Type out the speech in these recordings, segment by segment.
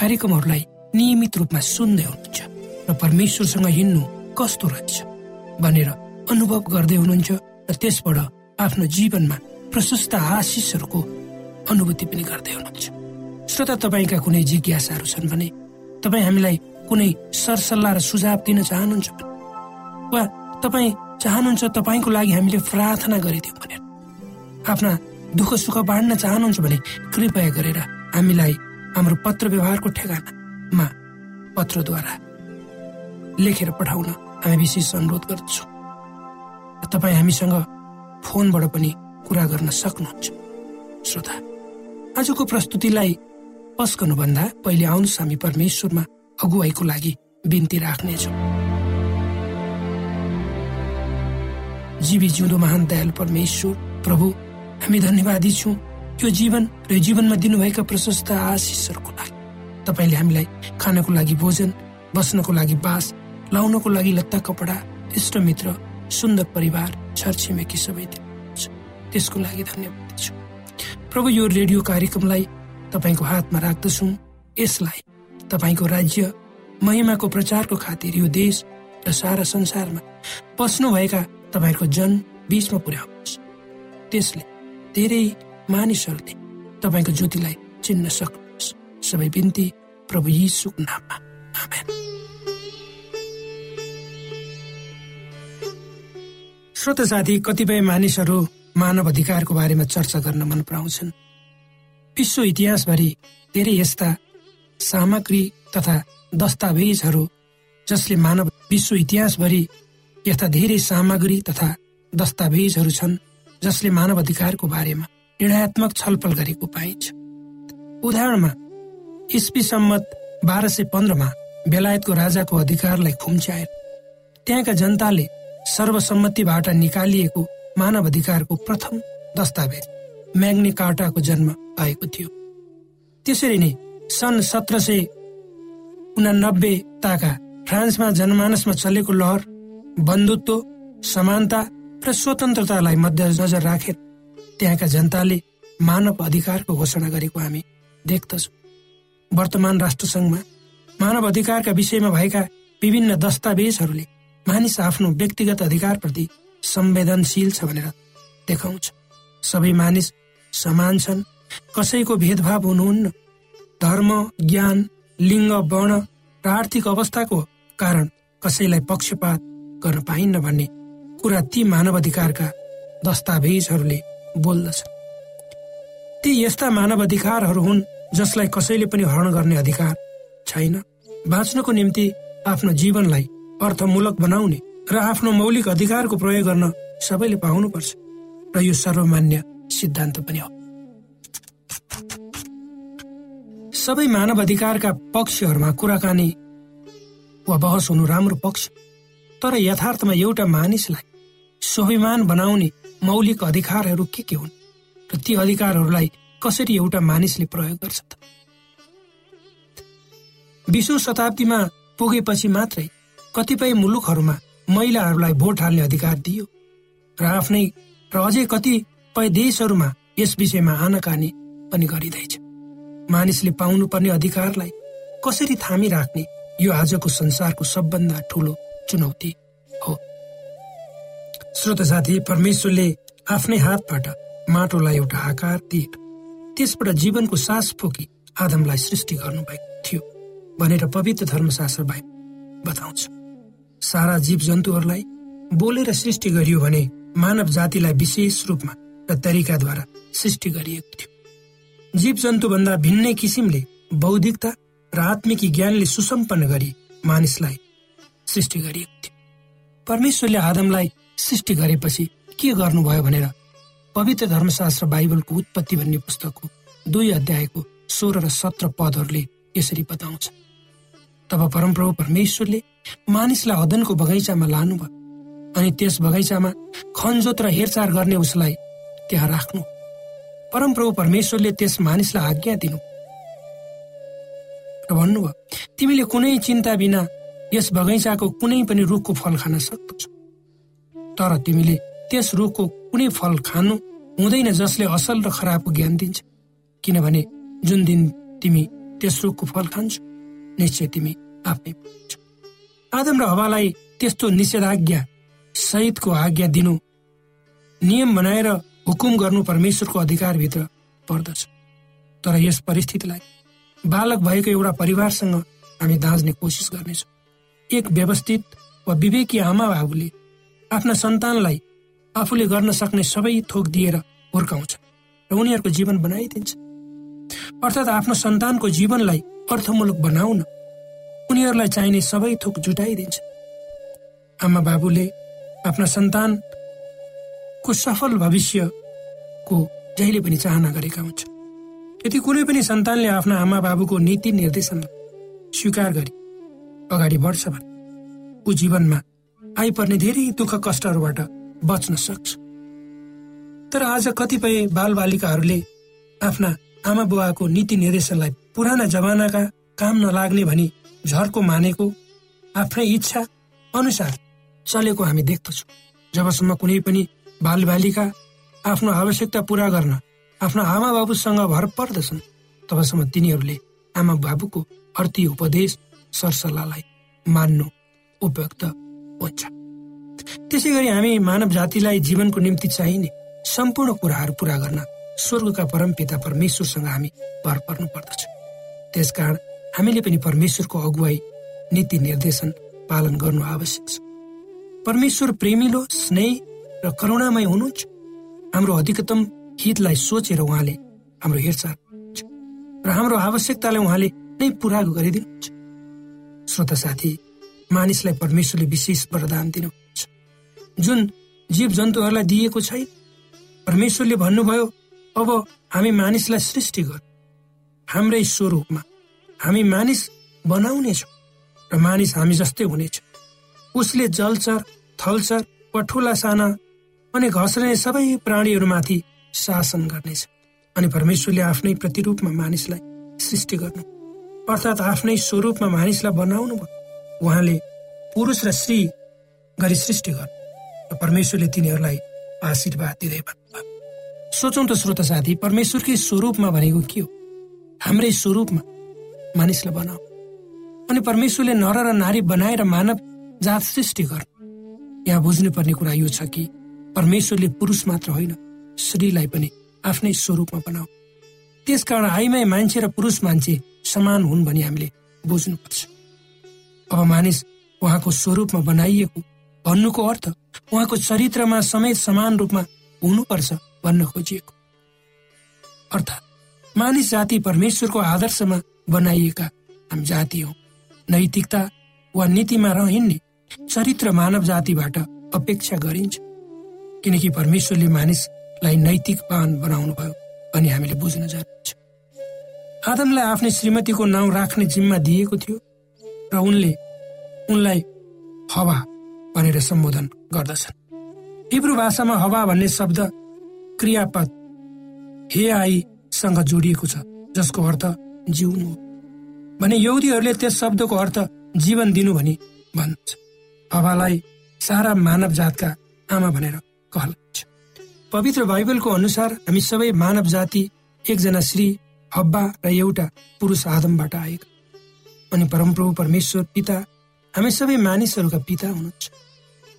कार्यक्रमहरूलाई नियमित रूपमा सुन्दै हुनुहुन्छ र परमेश्वरसँग हिँड्नु कस्तो रहेछ भनेर अनुभव गर्दै हुनुहुन्छ र त्यसबाट आफ्नो जीवनमा प्रशस्त आशिषहरूको अनुभूति पनि गर्दै हुनुहुन्छ। श्रोता तपाईँका कुनै जिज्ञासाहरू छन् भने तपाईँ हामीलाई कुनै सरसल्लाह र सुझाव दिन चाहनुहुन्छ वा तपाईँ चाहनुहुन्छ तपाईँको लागि हामीले प्रार्थना गरिदिउँ भनेर आफ्ना दुःख सुख बाँड्न चाहनुहुन्छ भने कृपया गरेर हामीलाई हाम्रो पत्र व्यवहारको ठेगानामा पत्रद्वारा लेखेर पठाउन हामी विशेष अनुरोध गर्दछौँ। तपाईँ हामीसँग फोनबाट पनि कुरा गर्न सक्नुहुन्छ। श्रोता आजको प्रस्तुतिलाई पस गर्नुभन्दा पहिले आउनुहोस् हामी परमेश्वरमा अगुवाईको लागि बिन्ती राख्नेछौँ। जीवी जिउँदो महान दयालु परमेश्वर प्रभु हामी धन्यवादी छौँ। यो जीवन र जीवनमा दिनुभएका प्रशस्त आशिषहरूको लागि। तपाईँले हामीलाई खानको लागि भोजन बस्नको लागि बास लाउनको लागि लत्ता कपडा इष्टमित्र सुन्दर परिवार छरछिमेकी सबै त्यसको लागि धन्यवाद छु प्रभु यो रेडियो कार्यक्रमलाई तपाईँको हातमा राख्दछौँ। यसलाई तपाईँको राज्य महिमाको प्रचारको खातिर यो देश र सारा संसारमा बस्नुभएका तपाईँहरूको जन बीचमा पुर्याउनुहोस्। त्यसले धेरै मानिसहरूले तपाईँको ज्योतिलाई चिन्न सक्नुहोस् सबै बिन्ती प्रभु यीशुको नाममा। श्रोत साथी कतिपय मानिसहरू मानव अधिकारको बारेमा चर्चा गर्न मन पराउँछन्। विश्व इतिहासभरि धेरै यस्ता सामग्री तथा दस्तावेजहरू जसले मानव विश्व इतिहासभरि यस्ता धेरै सामग्री तथा दस्तावेजहरू छन् जसले मानव अधिकारको बारेमा निर्णयात्मक छलफल गरेको पाइन्छ। उदाहरणमा इस्पी सम्मत बाह्र सय पन्ध्रमा बेलायतको राजाको अधिकारलाई खुम्च्याएर त्यहाँका जनताले सर्वसम्मतिबाट निकालिएको मानव अधिकारको प्रथम दस्तावेज म्याग्ने कार्टाको जन्म भएको थियो। त्यसरी नै सन् सत्र सय उनानब्बेताका फ्रान्समा जनमानसमा चलेको लहर बन्धुत्व समानता र स्वतन्त्रतालाई मध्यनजर राखेर त्यहाँका जनताले मानव अधिकारको घोषणा गरेको हामी देख्दछौँ। वर्तमान राष्ट्रसङ्घमा मानव अधिकारका विषयमा भएका विभिन्न दस्तावेजहरूले मानिस आफ्नो व्यक्तिगत अधिकारप्रति संवेदनशील छ भनेर देखाउँछ। सबै मानिस समान छन् कसैको भेदभाव हुनुहुन्न। धर्म ज्ञान लिङ्ग वर्ण र आर्थिक अवस्थाको कारण कसैलाई पक्षपात गर्न पाइन्न भन्ने कुरा ती मानव अधिकारका दस्तावेजहरूले बोल्दछ। ती यस्ता मानव अधिकारहरू हुन् जसलाई कसैले पनि हरण गर्ने अधिकार छैन। बाँच्नको निम्ति आफ्नो जीवनलाई अर्थमूलक बनाउने र आफ्नो मौलिक अधिकारको प्रयोग गर्न सबैले पाउनुपर्छ र यो सर्वमान्य सिद्धान्त पनि हो। सबै मानव अधिकारका पक्षहरूमा कुराकानी वा बहस हुनु राम्रो पक्ष तर यथार्थमा एउटा मानिसलाई स्वाभिमान बनाउने मौलिक अधिकारहरू के के हुन् र ती अधिकारहरूलाई कसरी एउटा मानिसले प्रयोग गर्छ त? बिसौँ शताब्दीमा पुगेपछि मात्रै कतिपय मुलुकहरूमा महिलाहरूलाई भोट हाल्ने अधिकार दियो र आफ्नै र अझै कतिपय देशहरूमा यस विषयमा आनाकानी पनि गरिँदैछ। मानिसले पाउनुपर्ने अधिकारलाई कसरी थामी राख्ने यो आजको संसारको सबभन्दा ठुलो चुनौती? श्रोत साथी परमेश्वरले आफ्नै हातबाट माटोलाई एउटा आकार दिएर त्यसबाट जीवनको सास फोकी आदमलाई सृष्टि गर्नुभएको थियो भनेर पवित्र धर्मशास्त्र भाइ बताउँछ। सारा जीव जन्तुहरूलाई बोलेर सृष्टि गरियो भने मानव जातिलाई विशेष रूपमा र तरिकाद्वारा सृष्टि गरिएको थियो। जीव जन्तु भन्दा भिन्नै किसिमले बौद्धिकता र आत्मिकी ज्ञानले सुसम्पन्न गरी मानिसलाई सृष्टि गरिएको थियो। परमेश्वरले आदमलाई सृष्टि गरेपछि के गर्नुभयो भनेर पवित्र धर्मशास्त्र बाइबलको उत्पत्ति भन्ने पुस्तकको दुई अध्यायको सोह्र र सत्र पदहरूले यसरी बताउँछ। तब परमप्रभु परमेश्वरले मानिसलाई अदनको बगैँचामा लानुभयो अनि त्यस बगैँचामा खनजोत र हेरचाह गर्ने उसलाई त्यहाँ राख्नु। परमप्रभु परमेश्वरले त्यस मानिसलाई आज्ञा दिनु। र भन्नुभयो तिमीले कुनै चिन्ता बिना यस बगैँचाको कुनै पनि रुखको फल खान सक्दछौ तर तिमीले त्यस रुखको कुनै फल खानु हुँदैन जसले असल र खराबको ज्ञान दिन्छ। किनभने जुन दिन तिमी त्यस रुखको फल खान्छौ निश्चय तिमी आफ्नै आदम र हवालाई त्यस्तो निषेधाज्ञा सहितको आज्ञा दिनु नियम बनाएर हुकुम गर्नु परमेश्वरको अधिकारभित्र पर्दछ। तर यस परिस्थितिलाई बालक भएको एउटा परिवारसँग हामी दाँच्ने कोसिस गर्नेछौँ। एक व्यवस्थित वा विवेकी आमा बाबुले आफ्ना सन्तानलाई आफूले गर्न सक्ने सबै थोक दिएर हुर्काउँछ र उनीहरूको जीवन बनाइदिन्छ। अर्थात् आफ्नो सन्तानको जीवनलाई अर्थमूलक बनाउन उनीहरूलाई चाहिने सबै थोक जुटाइदिन्छ। आमा बाबुले आफ्ना सन्तानको सफल भविष्यको जहिले पनि चाहना गरेका हुन्छ यदि कुनै पनि सन्तानले आफ्ना आमा बाबुको नीति निर्देशनलाई स्वीकार गरी अगाडि बढ्छ भने ऊ जीवनमा आइपर्ने धेरै दुःख कष्टहरूबाट बच्न सक्छ। तर आज कतिपय बालबालिकाहरूले आफ्ना आमा बुवाको नीति निर्देशनलाई पुराना जमानाका काम नलाग्ने भनी झर्को मानेको आफ्नै इच्छा अनुसार चलेको हामी देख्दछौँ। जबसम्म कुनै पनि बालबालिका आफ्नो आवश्यकता पूरा गर्न आफ्ना आमा बाबुसँग भर पर्दछन् तबसम्म तिनीहरूले आमा बाबुको अर्थी उपदेश सरसल्लाहलाई मान्नु उपयुक्त हुन्छ त्यसै गरी हामी मानव जातिलाई जीवनको निम्ति चाहिने सम्पूर्ण कुराहरू पूरा गर्न स्वर्गका परमपिता परमेश्वरसँग हामी भर पर्नु पर्दछ त्यसकारण हामीले पनि परमेश्वरको अगुवाई नीति निर्देशन पालन गर्नु आवश्यक छ। परमेश्वर प्रेमिलो स्नेह र करुणामय हुनुहुन्छ। हाम्रो अधिकतम हितलाई सोचेर उहाँले हाम्रो हेरचाह र हाम्रो आवश्यकतालाई उहाँले नै पुरा गरिदिनुहुन्छ। श्रोता साथी मानिसलाई परमेश्वरले विशेष वरदान दिनुहुन्छ। जुन जीव जन्तुहरूलाई दिएको छैन परमेश्वरले भन्नुभयो अब हामी मानिसलाई सृष्टि गर। हाम्रै स्वरूपमा हामी मानिस बनाउनेछौँ र मानिस हामी जस्तै हुनेछ उसले जलचर थलचर वा साना अनि घस्रने सबै प्राणीहरूमाथि शासन गर्नेछ अनि परमेश्वरले आफ्नै प्रतिरूपमा मानिसलाई सृष्टि गर्नु। अर्थात् आफ्नै स्वरूपमा मानिसलाई बनाउनु भयो। उहाँले पुरुष र स्त्री गरी सृष्टि गर्नु र परमेश्वरले तिनीहरूलाई आशीर्वाद दिँदै भन्नुभयो। सोचौँ त श्रोत साथी परमेश्वरकै स्वरूपमा भनेको के हो? हाम्रै स्वरूपमा मानिसलाई बनाऊ। अनि परमेश्वरले नर र नारी बनाएर मानव जात सृष्टि गर्नु। यहाँ बुझ्नुपर्ने कुरा यो छ कि परमेश्वरले पुरुष मात्र होइन स्त्रीलाई पनि आफ्नै स्वरूपमा बनाऊ। त्यसकारण आइमाई मान्छे र पुरुष मान्छे समान हुन् भनी हामीले बुझ्नुपर्छ। अब मानिस उहाँको स्वरूपमा बनाइएको भन्नुको अर्थ उहाँको चरित्रमा समेत समान रूपमा हुनुपर्छ भन्न खोजिएको। अर्थात् मानिस जाति परमेश्वरको आदर्शमा बनाइएका हामी जाति हौ। नैतिकता वा नीतिमा रहिन्ने चरित्र मानव जातिबाट अपेक्षा गरिन्छ। किनकि परमेश्वरले मानिसलाई नैतिकवान बनाउनु भयो अनि हामीले बुझ्न जरुरी छ आदमलाई आफ्नै श्रीमतीको नाउँ राख्ने जिम्मा दिएको थियो। र उनले उनलाई हवा भनेर सम्बोधन गर्दछन्। हिब्रू भाषामा हवा भन्ने शब्द क्रियापद हे आईसँग जोडिएको छ जसको अर्थ जिउनु हो। भने यौदीहरूले त्यस शब्दको अर्थ जीवन दिनु भनी भन्छ हवालाई सारा मानव जातका आमा भनेर कहलाइन्छ पवित्र बाइबलको अनुसार हामी सबै मानव जाति एकजना श्री हब्बा र एउटा पुरुष आदमबाट आएका। अनि परमप्रभु परमेश्वर पिता हामी सबै मानिसहरूका पिता हुनुहुन्छ।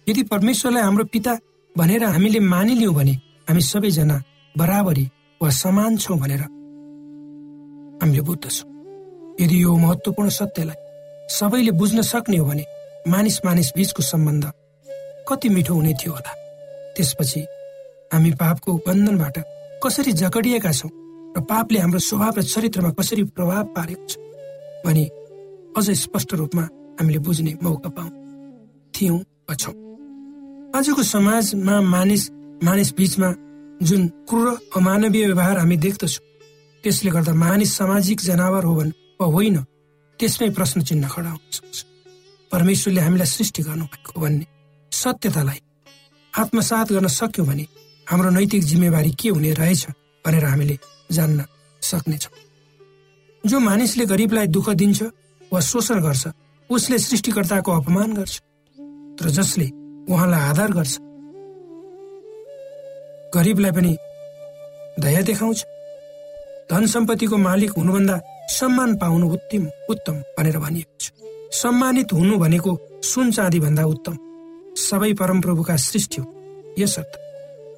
यदि परमेश्वरलाई हाम्रो पिता भनेर हामीले मानिलियौँ भने हामी सबैजना बराबरी वा समान छौँ भनेर हामीले बुझ्दछौँ। यदि यो महत्वपूर्ण सत्यलाई सबैले बुझ्न सक्ने हो भने मानिस मानिस बीचको सम्बन्ध कति मिठो हुने थियो होला। त्यसपछि हामी पापको बन्धनबाट कसरी जकडिएका छौँ र पापले हाम्रो स्वभाव र चरित्रमा कसरी प्रभाव पारेको छ भने अझ स्पष्ट रूपमा हामीले बुझ्ने मौका पाउ थियौँ वा छौँ आजको समाजमा मानिस मानिस बीचमा जुन क्रूर अमानवीय व्यवहार हामी देख्दछौँ त्यसले गर्दा मानिस सामाजिक जनावर हो भने वा होइन त्यसमै प्रश्न चिन्ह खडा हुन सक्छ। परमेश्वरले हामीलाई सृष्टि गर्नुभएको भन्ने सत्यतालाई आत्मसात गर्न सक्यौँ भने हाम्रो नैतिक जिम्मेवारी के हुने रहेछ भनेर हामीले जान्न सक्नेछौँ। जो मानिसले गरिबलाई दुःख दिन्छ वा शोषण गर्छ उसले सृष्टिकर्ताको अपमान गर्छ तर जसले उहाँलाई आधार गर्छ गरिबलाई पनि दया देखाउँछ। धन सम्पत्तिको मालिक हुनुभन्दा सम्मान पाउनु उत्तम उत्तम भनेर भनिएको छ। सम्मानित हुनु भनेको सुन चाँदी भन्दा उत्तम। सबै परमप्रभुका सृष्टि हो। यसर्थ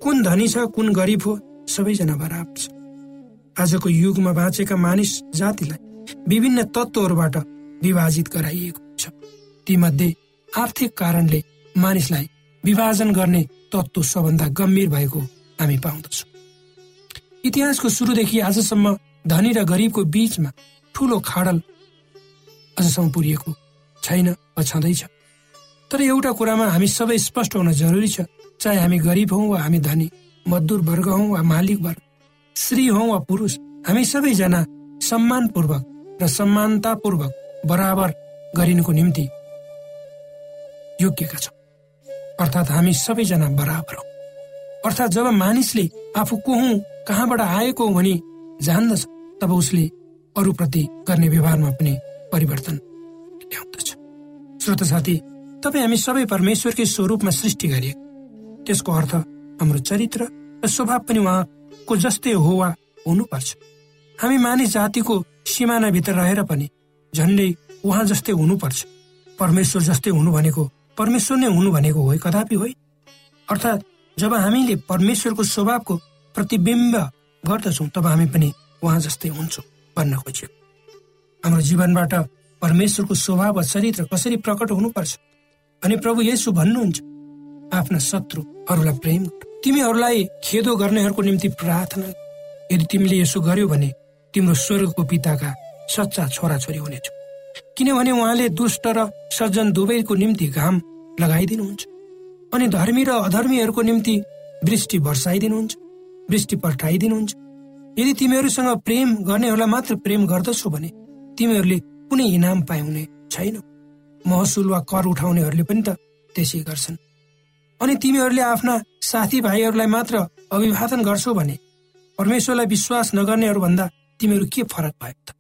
कुन धनी छ कुन गरिब हो सबैजना बराबर छ। आजको युगमा बाँचेका मानिस जातिलाई विभिन्न तत्त्वहरूबाट विभाजित गराइएको छ तीमध्ये आर्थिक कारणले मानिसलाई विभाजन गर्ने तत्त्व सबभन्दा गम्भीर भएको हामी पाउँदछौँ। इतिहासको सुरुदेखि आजसम्म धनी र गरिबको बीचमा ठुलो खाडल अझसम्म पुरिएको छैन वा छँदैछ। तर एउटा कुरामा हामी सबै स्पष्ट हुन जरुरी छ चाहे हामी गरिब हौ वा हामी धनी मजदुर वर्ग हौ वा मालिक वर्ग स्त्री हौ वा पुरुष हामी सबैजना सम्मानपूर्वक र समानतापूर्वक बराबर गरिनुको निम्ति योग्यका छौँ। अर्थात् हामी सबैजना बराबर हौ। अर्थात् जब मानिसले आफू को हुँ कहाँबाट आएको भनी जान्दछ तब उसले अरूप्रति गर्ने व्यवहारमा पनि परिवर्तन ल्याउँदछ। श्रोत साथी तपाईँ हामी सबै परमेश्वरकै स्वरूपमा सृष्टि गरिए। त्यसको अर्थ हाम्रो चरित्र र स्वभाव पनि उहाँको जस्तै हो वा हुनुपर्छ। हामी मानिस जातिको सिमानाभित्र रहेर पनि झन्डै उहाँ जस्तै हुनुपर्छ। परमेश्वर जस्तै हुनु भनेको परमेश्वर नै हुनु भनेको हो कदापि होइन अर्थात् जब हामीले परमेश्वरको स्वभावको प्रतिबिम्ब गर्दछौँ तब हामी पनि उहाँ जस्तै हुन्छौँ भन्न खोज्यो। हाम्रो जीवनबाट परमेश्वरको स्वभाव वा चरित्र कसरी प्रकट हुनुपर्छ? अनि प्रभु यसो भन्नुहुन्छ आफ्ना शत्रुहरूलाई प्रेम तिमीहरूलाई खेदो गर्नेहरूको निम्ति प्रार्थना यदि तिमीले यसो गर्यो भने तिम्रो स्वर्गको पिताका सच्चा छोराछोरी हुनेछौ। किनभने उहाँले दुष्ट र सज्जन दुवैको निम्ति घाम लगाइदिनुहुन्छ अनि धर्मी र अधर्मीहरूको निम्ति वृष्टि वर्षाइदिनुहुन्छ वृष्टि पठाइदिनुहुन्छ यदि तिमीहरूसँग प्रेम गर्नेहरूलाई मात्र प्रेम गर्दछौ भने तिमीहरूले कुनै इनाम पाउने छैन। महसुल वा कर उठाउनेहरूले पनि त त्यसै गर्छन्। अनि तिमीहरूले आफ्ना साथीभाइहरूलाई मात्र अभिवादन गर्छौ भने परमेश्वरलाई विश्वास नगर्नेहरू भन्दा तिमीहरू के फरक भयो त?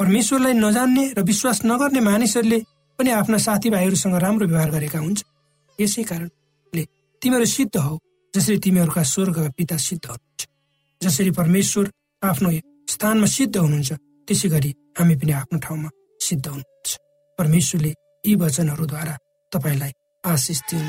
परमेश्वरलाई नजान्ने र विश्वास नगर्ने मानिसहरूले पनि आफ्ना साथीभाइहरूसँग राम्रो व्यवहार गरेका हुन्छ यसै कारणले तिमीहरू सिद्ध हौ जसरी तिमीहरूका स्वर्गका पिता सिद्ध हुनुहुन्छ। जसरी परमेश्वर आफ्नो स्थानमा सिद्ध हुनुहुन्छ त्यसै गरी हामी पनि आफ्नो ठाउँमा सिद्ध हुनुहुन्छ। परमेश्वरले यी वचनहरूद्वारा तपाईँलाई आशिष दिनु।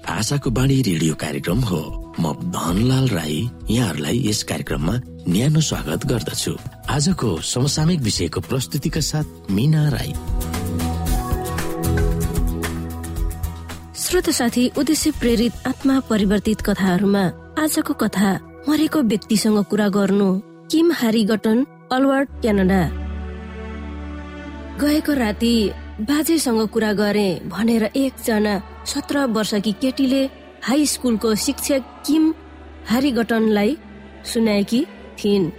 आशाको बाणी रेडियो कार्यक्रम हो। म धनलाल राई यहाँहरूलाई यस कार्यक्रममा न्यानो स्वागत गर्दछु। आजको समसामयिक विषयको प्रस्तुतिका साथ मिना राई। श्रोत साथी उद्देश्य प्रेरित आत्मा परिवर्तित कथाहरूमा आजको कथा मरेको व्यक्तिसँग कुरा गर्नु। Kim Harrington Alberta Canada. गएको राति बाजेसँग कुरा गरे भनेर एकजना सत्र वर्षकी केटीले हाई स्कुलको शिक्षक किम हारिगटनलाई सुनाएकी थिइन्।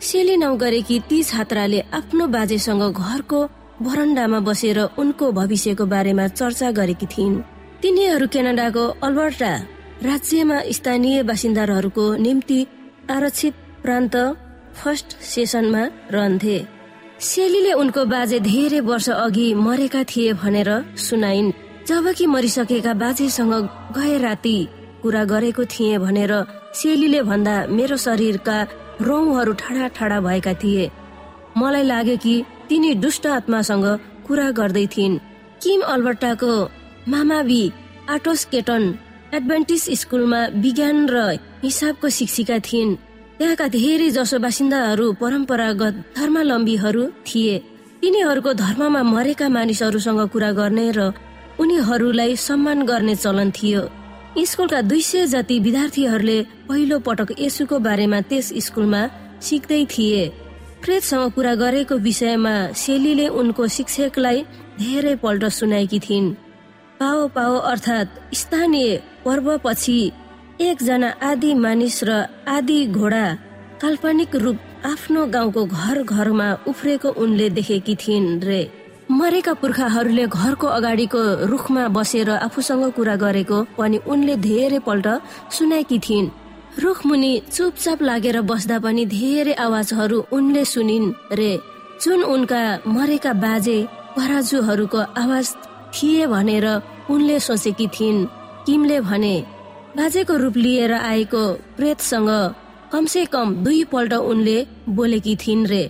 सेली नौ गरेकी ती छात्राले आफ्नो बाजेसँग घरको भरन्डामा बसेर उनको भविष्यको बारेमा चर्चा गरेकी थिइन्। तिनीहरू क्यानाडाको अल्बर्टा राज्यमा स्थानीय बासिन्दाहरूको निम्ति आरक्षित प्रान्त फर्स्ट सेसनमा रहन्थे। सेलीले उनको बाजे धेरै वर्ष अघि मरेका थिए भनेर सुनाइन्। जबकि मरिसकेका बाजेसँग गए राति कुरा गरेको थिए भनेर सेलीले भन्दा मेरो शरीरका रौहरू ठाडा ठाडा भएका थिए। मलाई लाग्यो कि तिनी दुष्ट आत्मासँग कुरा गर्दै थिइन्। किम अल्बर्टाको मामाबी आटोस केटन एडभेन्टिस स्कुलमा विज्ञान र हिसाबको शिक्षिका थिइन्। त्यहाँका धेरै जसो बासिन्दाहरू परम्परागत धर्मावलम्बीहरू थिए। तिनीहरूको धर्ममा मरेका मानिसहरूसँग कुरा गर्ने र उनीहरूलाई सम्मान गर्ने चलन थियो। स्कुलका दुई सय जति विद्यार्थीहरूले पहिलो पटक यसुको बारेमा त्यस स्कुलमा सिक्दै थिए। प्रेतसँग कुरा गरेको विषयमा सेलीले उनको शिक्षकलाई धेरै पल्ट सुनाएकी थिइन्। पाओ पाओ अर्थात् स्थानीय पर्वपछि एकजना आदि मानिस र आदि घोडा काल्पनिक रूप आफ्नो गाउँको घर घरमा उफ्रेको उनले देखेकी थिइन् रे। मरेका पुर्खाहरूले घरको अगाडिको रुखमा बसेर आफूसँग कुरा गरेको पनि उनले धेरै पल्ट सुनाएकी थिइन्। रुख मुनि चुपचाप लागेर बस्दा पनि धेरै आवाजहरू उनले सुनिन् रे जुन उनका मरेका बाजे पराजुहरूको आवाज थिए भनेर उनले सोचेकी थिइन्। किमले भने बाजेको रूप लिएर आएको प्रेतसँग कमसे कम दुई पल्ट उनले बोलेकी थिइन् रे।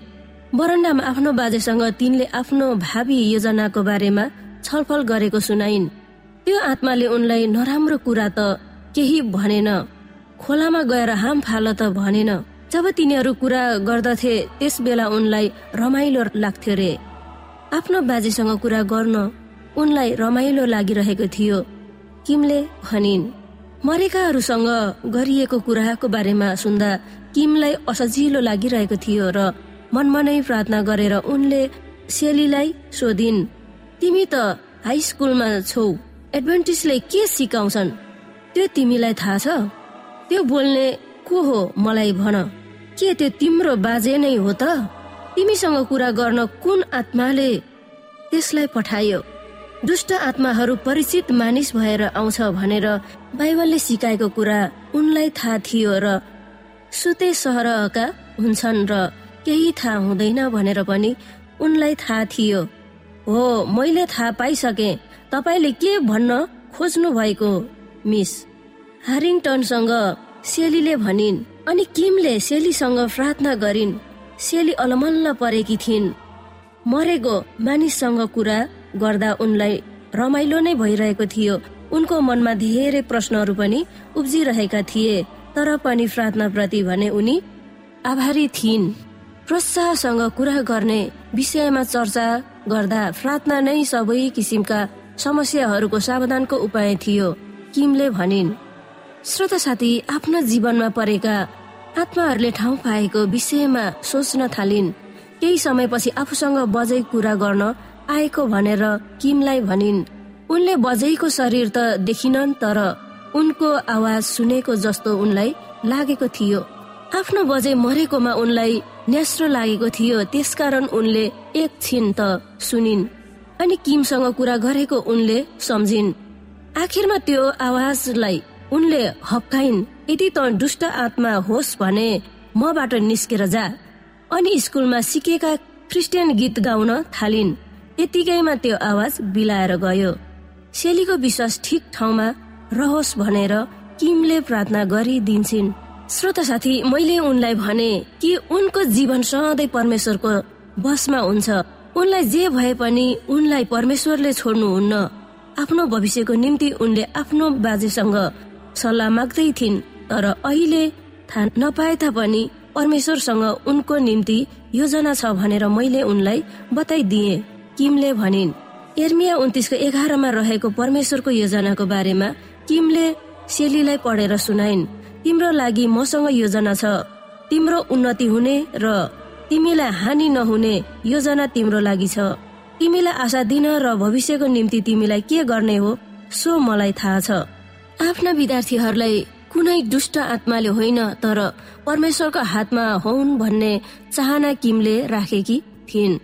बरन्डामा आफ्नो बाजेसँग तिनले आफ्नो भावी योजनाको बारेमा छलफल गरेको सुनाइन्। त्यो आत्माले उनलाई नराम्रो कुरा त केही भनेन। खोलामा गएर हाम फाल त भनेन। जब तिनीहरू कुरा गर्दथे त्यस बेला उनलाई रमाइलो लाग्थ्यो रे। आफ्नो बाजेसँग कुरा गर्न उनलाई रमाइलो लागिरहेको थियो। किमले भनिन् मरेकाहरूसँग गरिएको कुराको बारेमा सुन्दा किमलाई असजिलो लागिरहेको थियो र मनमनै प्रार्थना गरेर उनले सेलीलाई सोधिन् तिमी त हाई स्कुलमा छौ एडभान्टेजले के सिकाउँछन्? त्यो तिमीलाई थाहा छ? त्यो बोल्ने को हो मलाई भन। के त्यो तिम्रो बाजे नै हो त? तिमीसँग कुरा गर्न कुन आत्माले त्यसलाई पठायो? दुष्ट आत्माहरू परिचित मानिस भएर आउँछ भनेर बाइबलले सिकाएको कुरा उनलाई थाहा थियो र सुते सहरका हुन्छन् र केही थाहा हुँदैन भनेर पनि उनलाई थाहा थियो। हो मैले थाहा पाइसके। तपाईँले के भन्न खोज्नु भएको मिस? हारिङटनसँग सेलीले भनिन् अनि किमले सेलीसँग प्रार्थना गरिन्? सेली अलमल्ल परेकी थिइन्। मरेको मानिससँग कुरा गर्दा उनलाई रमाइलो नै भइरहेको थियो। उनको मनमा धेरै प्रश्नहरू पनि उब्जिरहेका थिए तर पनि प्रार्थना प्रति भने उनी आभारी थिइन्। प्रोत्साहसँग कुरा गर्ने विषयमा चर्चा गर्दा प्रार्थना नै सबै किसिमका समस्याहरूको सावधानको उपाय थियो किमले भनिन्। श्रोता साथी आफ्नो जीवनमा परेका आत्माहरूले ठाउँ पाएको विषयमा सोच्न थालिन्। केही समयपछि आफूसँग बजै कुरा गर्न आएको भनेर किमलाई भनिन्। उनले बजैको शरीर त देखिनन् तर उनको आवाज सुनेको जस्तो उनलाई लागेको थियो। आफ्नो बजै मरेकोमा उनलाई न्यास्रो लागेको थियो। त्यसकारण उनले एकछिन त सुनिन् अनि किमसँग कुरा गरेको उनले सम्झिन्। आखिरमा त्यो आवाजलाई उनले हप्काइन् यदि त दुष्ट आत्मा होस् भने मबाट निस्केर जा। अनि स्कुलमा सिकेका क्रिस्चियन गीत गाउन थालिन्। यतिकैमा त्यो आवाज बिलाएर गयो। सेलीको विश्वास ठिक ठाउँमा रहोस् भनेर किमले प्रार्थना गरिदिन्छन्। श्रोता साथी मैले उनलाई भने कि उनको जीवन सधैँ परमेश्वरको बसमा हुन्छ। उनलाई जे भए पनि उनलाई परमेश्वरले छोड्नुहुन्न। आफ्नो भविष्यको निम्ति उनले आफ्नो बाजेसँग सल्लाह माग्दै थिइन् तर अहिले थाहा नपाए तापनि परमेश्वरसँग उनको निम्ति योजना छ भनेर मैले उनलाई बताइदिए। किमले भनिन् एर्मिया उन्तिसको एघारमा रहेको परमेश्वरको योजनाको बारेमा किमले सेलीलाई पढेर सुनाइन्? तिम्रो लागि मसँग योजना छ। तिम्रो उन्नति हुने र तिमीलाई हानि नहुने योजना तिम्रो लागि छ। तिमीलाई आशा दिन र भविष्यको निम्ति तिमीलाई के गर्ने हो सो मलाई थाहा छ। आफ्ना विद्यार्थीहरूलाई कुनै दुष्ट आत्माले होइन तर परमेश्वरको हातमा हुन् भन्ने चाहना किमले राखेकी थिइन्?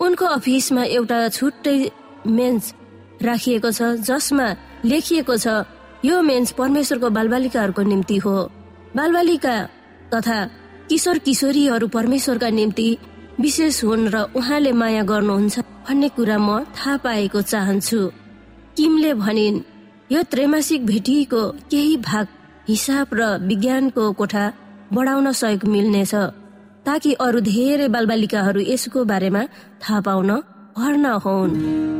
उनको अफिसमा एउटा छुट्टै मेन्स राखिएको छ जसमा लेखिएको छ यो मेन्स परमेश्वरको बालबालिकाहरूको निम्ति हो। बालबालिका तथा किशोर किशोरीहरू परमेश्वरका निम्ति विशेष हुन् र उहाँले माया गर्नुहुन्छ भन्ने कुरा म थाहा पाएको चाहन्छु। किमले भनिन् यो त्रैमासिक भेटिएको केही भाग हिसाब र विज्ञानको कोठा बढाउन सहयोग मिल्नेछ ताकि अरू धेरै बालबालिकाहरू यसको बारेमा थाहा पाउन भर्ना हुन्।